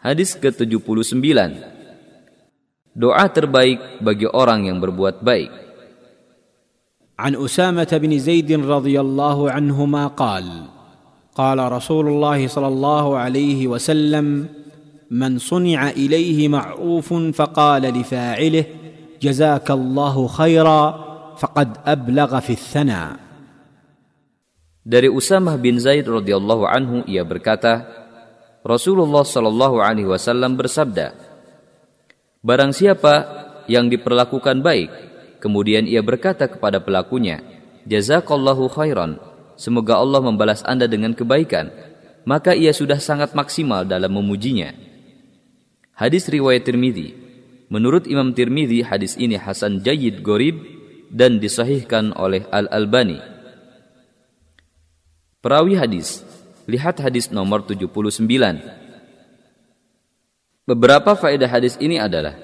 Hadis ke-79. Doa terbaik bagi orang yang berbuat baik. عن أسامة بن زيد رضي الله عنهما قال قال رسول الله صلى الله عليه وسلم من صنع إليه معروف فقال لفاعله جزاك الله خيرا فقد أبلغ في الثناء Dari Usamah bin Zaid radhiyallahu anhu ia berkata, Rasulullah shallallahu alaihi wasallam bersabda, Barang siapa yang diperlakukan baik, kemudian ia berkata kepada pelakunya, Jazakallahu khairan, semoga Allah membalas Anda dengan kebaikan, maka ia sudah sangat maksimal dalam memujinya. Hadis riwayat Tirmidzi. Menurut Imam Tirmidzi, hadis ini hasan jayyid gorib dan disahihkan oleh Al-Albani. Perawi hadis, lihat hadis nomor 79. Beberapa faedah hadis ini adalah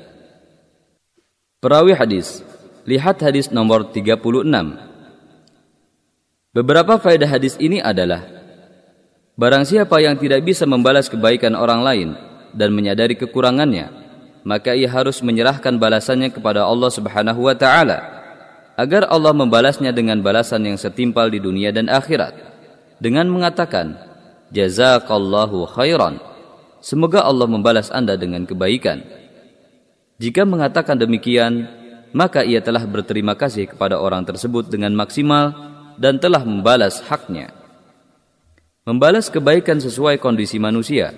Perawi hadis, lihat hadis nomor 36. Beberapa faedah hadis ini adalah Barang siapa yang tidak bisa membalas kebaikan orang lain dan menyadari kekurangannya, maka ia harus menyerahkan balasannya kepada Allah Subhanahu wa taala agar Allah membalasnya dengan balasan yang setimpal di dunia dan akhirat dengan mengatakan, Jazakallahu khairan. Semoga Allah membalas Anda dengan kebaikan. Jika mengatakan demikian, maka ia telah berterima kasih kepada orang tersebut dengan maksimal dan telah membalas haknya. Membalas kebaikan sesuai kondisi manusia.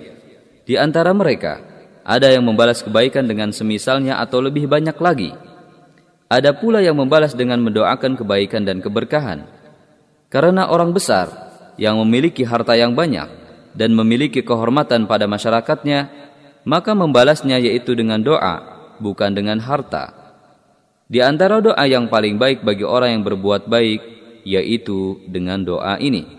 Di antara mereka, ada yang membalas kebaikan dengan semisalnya atau lebih banyak lagi. Ada pula yang membalas dengan mendoakan kebaikan dan keberkahan. Karena orang besar yang memiliki harta yang banyak dan memiliki kehormatan pada masyarakatnya, maka membalasnya yaitu dengan doa, bukan dengan harta. Di antara doa yang paling baik bagi orang yang berbuat baik, yaitu dengan doa ini.